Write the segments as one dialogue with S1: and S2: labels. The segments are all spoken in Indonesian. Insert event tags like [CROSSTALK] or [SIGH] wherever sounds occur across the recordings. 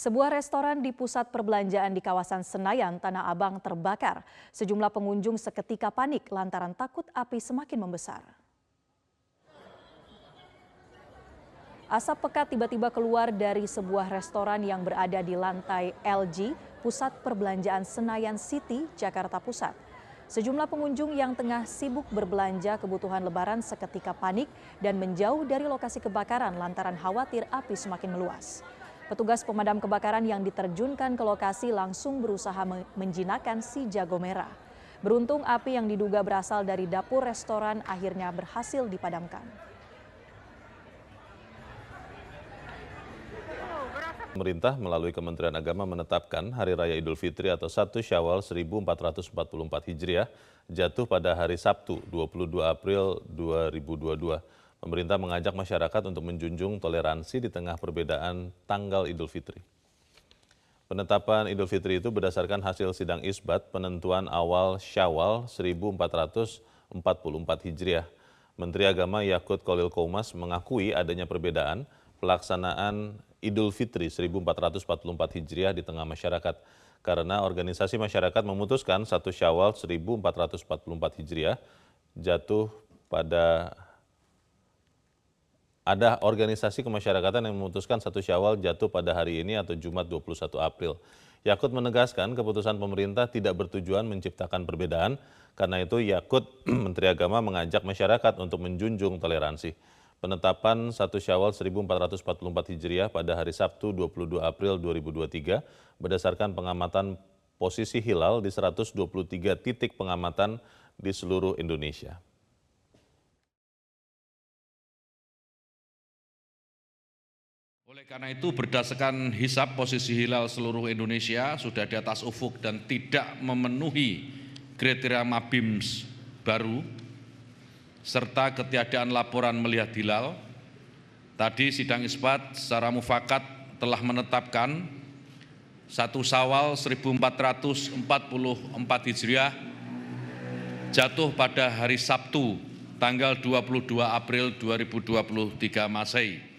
S1: Sebuah restoran di pusat perbelanjaan di kawasan Senayan, Tanah Abang terbakar. Sejumlah pengunjung seketika panik lantaran takut api semakin membesar. Asap pekat tiba-tiba keluar dari sebuah restoran yang berada di lantai LG, Pusat Perbelanjaan Senayan City, Jakarta Pusat. Sejumlah pengunjung yang tengah sibuk berbelanja kebutuhan lebaran seketika panik dan menjauh dari lokasi kebakaran lantaran khawatir api semakin meluas. Petugas pemadam kebakaran yang diterjunkan ke lokasi langsung berusaha menjinakkan si jago merah. Beruntung api yang diduga berasal dari dapur restoran akhirnya berhasil dipadamkan.
S2: Pemerintah melalui Kementerian Agama menetapkan Hari Raya Idul Fitri atau 1 Syawal 1444 Hijriah jatuh pada hari Sabtu 22 April 2022. Pemerintah mengajak masyarakat untuk menjunjung toleransi di tengah perbedaan tanggal Idul Fitri. Penetapan Idul Fitri itu berdasarkan hasil sidang isbat penentuan awal Syawal 1444 Hijriah. Menteri Agama Yakut Kolil Komas mengakui adanya perbedaan pelaksanaan Idul Fitri 1444 Hijriah di tengah masyarakat karena organisasi masyarakat memutuskan 1 Syawal 1444 Hijriah jatuh pada ada organisasi kemasyarakatan yang memutuskan satu syawal jatuh pada hari ini atau Jumat 21 April. Yakut menegaskan keputusan pemerintah tidak bertujuan menciptakan perbedaan, karena itu Yakut [CLEARS THROAT] Menteri Agama mengajak masyarakat untuk menjunjung toleransi. Penetapan 1 Syawal 1444 Hijriah pada hari Sabtu 22 April 2023 berdasarkan pengamatan posisi hilal di 123 titik pengamatan di seluruh Indonesia.
S3: Karena itu berdasarkan hisap posisi hilal seluruh Indonesia sudah di atas ufuk dan tidak memenuhi kriteria MABIMS baru serta ketiadaan laporan melihat hilal. Tadi sidang isbat secara mufakat telah menetapkan satu Sawal 1444 Hijriah jatuh pada hari Sabtu tanggal 22 April 2023 Masehi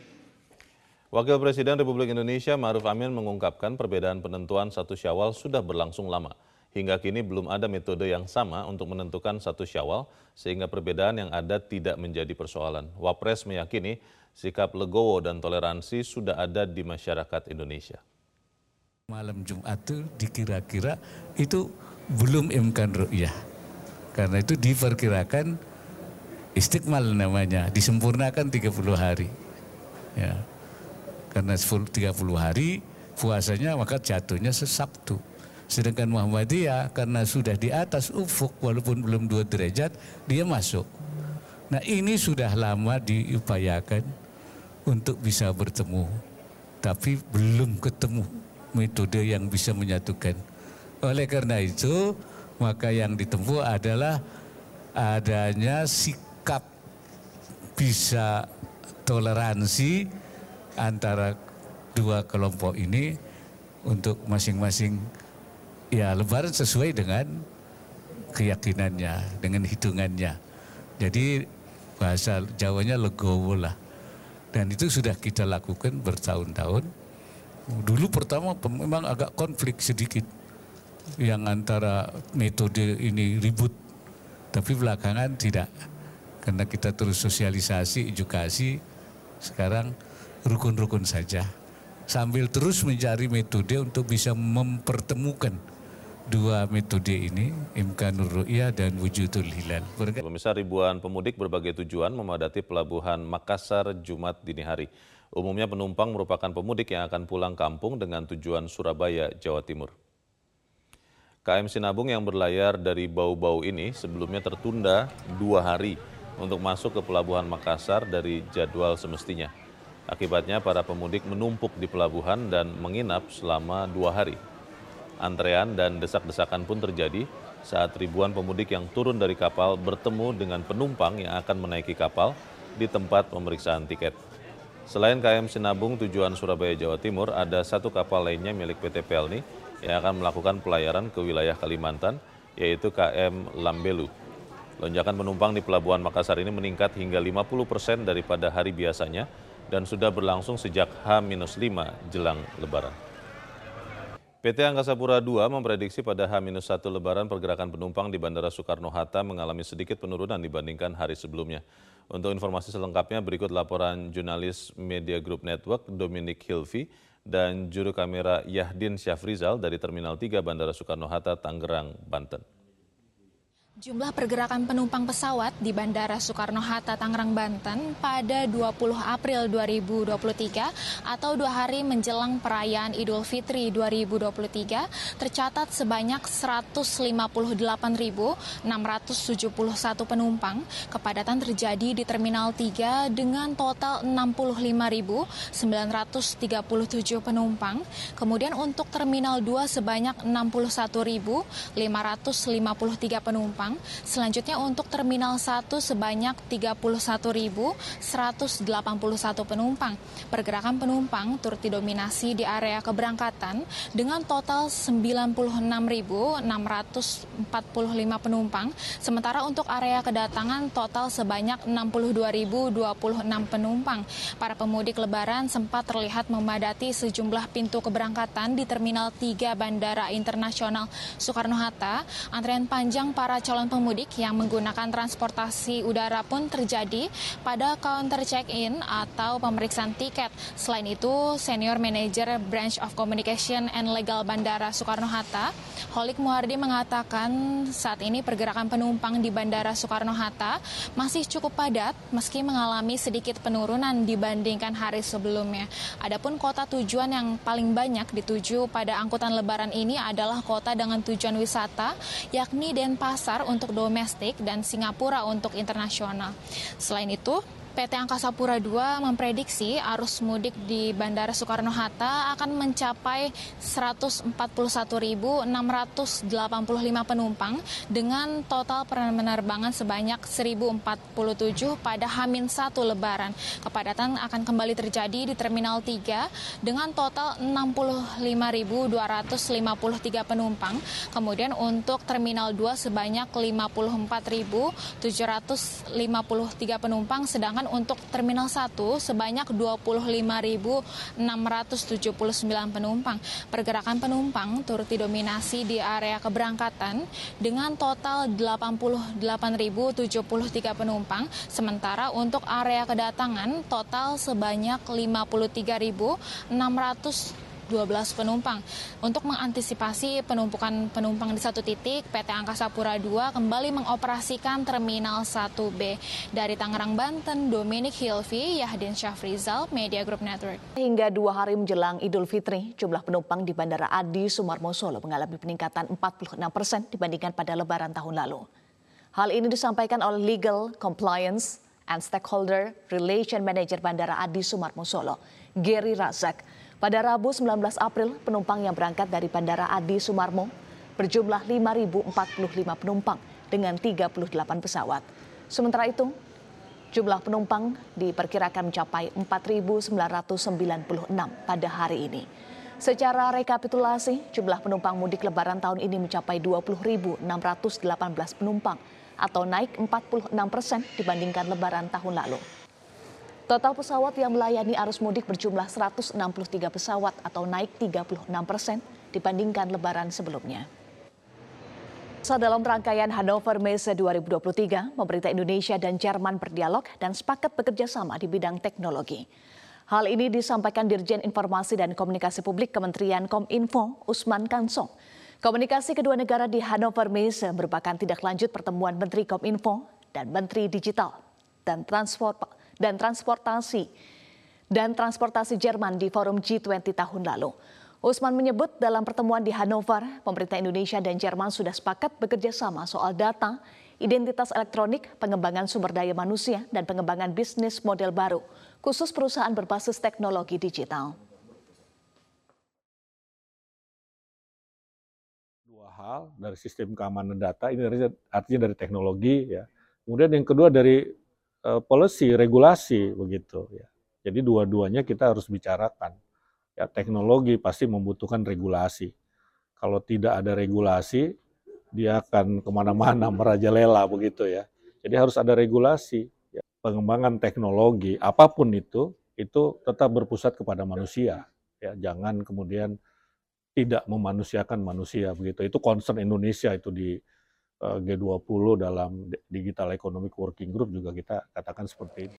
S2: Wakil Presiden Republik Indonesia Maruf Amin mengungkapkan perbedaan penentuan satu syawal sudah berlangsung lama. Hingga kini belum ada metode yang sama untuk menentukan satu syawal sehingga perbedaan yang ada tidak menjadi persoalan. Wapres meyakini sikap legowo dan toleransi sudah ada di masyarakat Indonesia.
S4: Malam Jumat itu dikira-kira itu belum imkan ru'yah. Karena itu diperkirakan istiqmal namanya, disempurnakan 30 hari. Ya karena 30 hari puasanya maka jatuhnya sesabtu. Sedangkan Muhammadiyah karena sudah di atas ufuk walaupun belum dua derajat dia masuk. Nah ini sudah lama diupayakan untuk bisa bertemu. Tapi belum ketemu metode yang bisa menyatukan. Oleh karena itu maka yang ditempuh adalah adanya sikap bisa toleransi antara dua kelompok ini untuk masing-masing ya lebaran sesuai dengan keyakinannya, dengan hitungannya. Jadi bahasa Jawanya legowo lah. Dan itu sudah kita lakukan bertahun-tahun. Dulu pertama memang agak konflik sedikit yang antara metode ini ribut. Tapi belakangan tidak. Karena kita terus sosialisasi, edukasi, sekarang rukun-rukun saja. Sambil terus mencari metode untuk bisa mempertemukan dua metode ini, Imkanur Ru'ya dan Wujudul Hilal.
S2: Pemirsa ribuan pemudik berbagai tujuan memadati pelabuhan Makassar Jumat dini hari. Umumnya penumpang merupakan pemudik yang akan pulang kampung dengan tujuan Surabaya, Jawa Timur. KM Sinabung yang berlayar dari Bau-Bau ini sebelumnya tertunda dua hari untuk masuk ke Pelabuhan Makassar dari jadwal semestinya. Akibatnya para pemudik menumpuk di pelabuhan dan menginap selama dua hari. Antrean dan desak-desakan pun terjadi saat ribuan pemudik yang turun dari kapal bertemu dengan penumpang yang akan menaiki kapal di tempat pemeriksaan tiket. Selain KM Sinabung tujuan Surabaya, Jawa Timur, ada satu kapal lainnya milik PT Pelni yang akan melakukan pelayaran ke wilayah Kalimantan, yaitu KM Lambelu. Lonjakan penumpang di Pelabuhan Makassar ini meningkat hingga 50 persen daripada hari biasanya dan sudah berlangsung sejak H-5 jelang lebaran. PT Angkasa Pura II memprediksi pada H-1 Lebaran pergerakan penumpang di Bandara Soekarno-Hatta mengalami sedikit penurunan dibandingkan hari sebelumnya. Untuk informasi selengkapnya berikut laporan jurnalis Media Group Network Dominic Hilvi dan juru kamera Yahdin Syafrizal dari Terminal 3 Bandara Soekarno-Hatta, Tangerang, Banten.
S5: Jumlah pergerakan penumpang pesawat di Bandara Soekarno-Hatta Tangerang, Banten pada 20 April 2023 atau dua hari menjelang perayaan Idul Fitri 2023 tercatat sebanyak 158.671 penumpang. Kepadatan terjadi di Terminal 3 dengan total 65.937 penumpang. Kemudian untuk Terminal 2 sebanyak 61.553 penumpang penumpang. Selanjutnya untuk Terminal 1 sebanyak 31.181 penumpang. Pergerakan penumpang turut didominasi di area keberangkatan dengan total 96.645 penumpang. Sementara untuk area kedatangan total sebanyak 62.026 penumpang. Para pemudik lebaran sempat terlihat memadati sejumlah pintu keberangkatan di Terminal 3 Bandara Internasional Soekarno-Hatta. Antrian panjang para calon calon pemudik yang menggunakan transportasi udara pun terjadi pada counter check-in atau pemeriksaan tiket. Selain itu, Senior Manager Branch of Communication and Legal Bandara Soekarno-Hatta, Holik Muhardi mengatakan saat ini pergerakan penumpang di Bandara Soekarno-Hatta masih cukup padat meski mengalami sedikit penurunan dibandingkan hari sebelumnya. Adapun kota tujuan yang paling banyak dituju pada angkutan lebaran ini adalah kota dengan tujuan wisata yakni Denpasar untuk domestik dan Singapura untuk internasional. Selain itu, PT Angkasa Pura II memprediksi arus mudik di Bandara Soekarno-Hatta akan mencapai 141.685 penumpang dengan total penerbangan sebanyak 1.047 pada Hamin 1 Lebaran. Kepadatan akan kembali terjadi di Terminal 3 dengan total 65.253 penumpang. Kemudian untuk Terminal 2 sebanyak 54.753 penumpang sedangkan sedangkan untuk Terminal 1 sebanyak 25.679 penumpang. Pergerakan penumpang turut didominasi di area keberangkatan dengan total 88.073 penumpang, sementara untuk area kedatangan total sebanyak 53.600 12 penumpang. Untuk mengantisipasi penumpukan penumpang di satu titik, PT Angkasa Pura II kembali mengoperasikan Terminal 1B. Dari Tangerang, Banten, Dominic Hilvi, Yahdin Syafrizal, Media Group Network.
S1: Hingga dua hari menjelang Idul Fitri, jumlah penumpang di Bandara Adi Sumarmo Solo mengalami peningkatan 46 persen dibandingkan pada lebaran tahun lalu. Hal ini disampaikan oleh Legal Compliance and Stakeholder Relation Manager Bandara Adi Sumarmo Solo, Gary Razak. Pada Rabu 19 April, penumpang yang berangkat dari Bandara Adi Sumarmo berjumlah 5.045 penumpang dengan 38 pesawat. Sementara itu, jumlah penumpang diperkirakan mencapai 4.996 pada hari ini. Secara rekapitulasi, jumlah penumpang mudik lebaran tahun ini mencapai 20.618 penumpang atau naik 46 persen dibandingkan lebaran tahun lalu. Total pesawat yang melayani arus mudik berjumlah 163 pesawat atau naik 36 persen dibandingkan lebaran sebelumnya. Dalam rangkaian Hannover Messe 2023, pemerintah Indonesia dan Jerman berdialog dan sepakat bekerja sama di bidang teknologi. Hal ini disampaikan Dirjen Informasi dan Komunikasi Publik Kementerian Kominfo, Usman Kansong. Komunikasi kedua negara di Hannover Messe merupakan tindak lanjut pertemuan Menteri Kominfo dan Menteri Digital dan Transport dan transportasi dan transportasi Jerman di forum G20 tahun lalu. Usman menyebut dalam pertemuan di Hannover, pemerintah Indonesia dan Jerman sudah sepakat bekerja sama soal data, identitas elektronik, pengembangan sumber daya manusia, dan pengembangan bisnis model baru, khusus perusahaan berbasis teknologi digital.
S6: Dua hal dari sistem keamanan data, ini artinya dari teknologi ya. Kemudian yang kedua dari uh, policy, regulasi begitu ya. Jadi dua-duanya kita harus bicarakan. Ya teknologi pasti membutuhkan regulasi. Kalau tidak ada regulasi, dia akan ke mana-mana [LAUGHS] merajalela begitu ya. Jadi harus ada regulasi. Ya. Pengembangan teknologi apa pun itu, itu tetap berpusat kepada manusia. Ya, jangan kemudian tidak memanusiakan manusia begitu. Itu concern Indonesia itu di G20 dalam Digital Economic Working Group juga kita katakan seperti itu.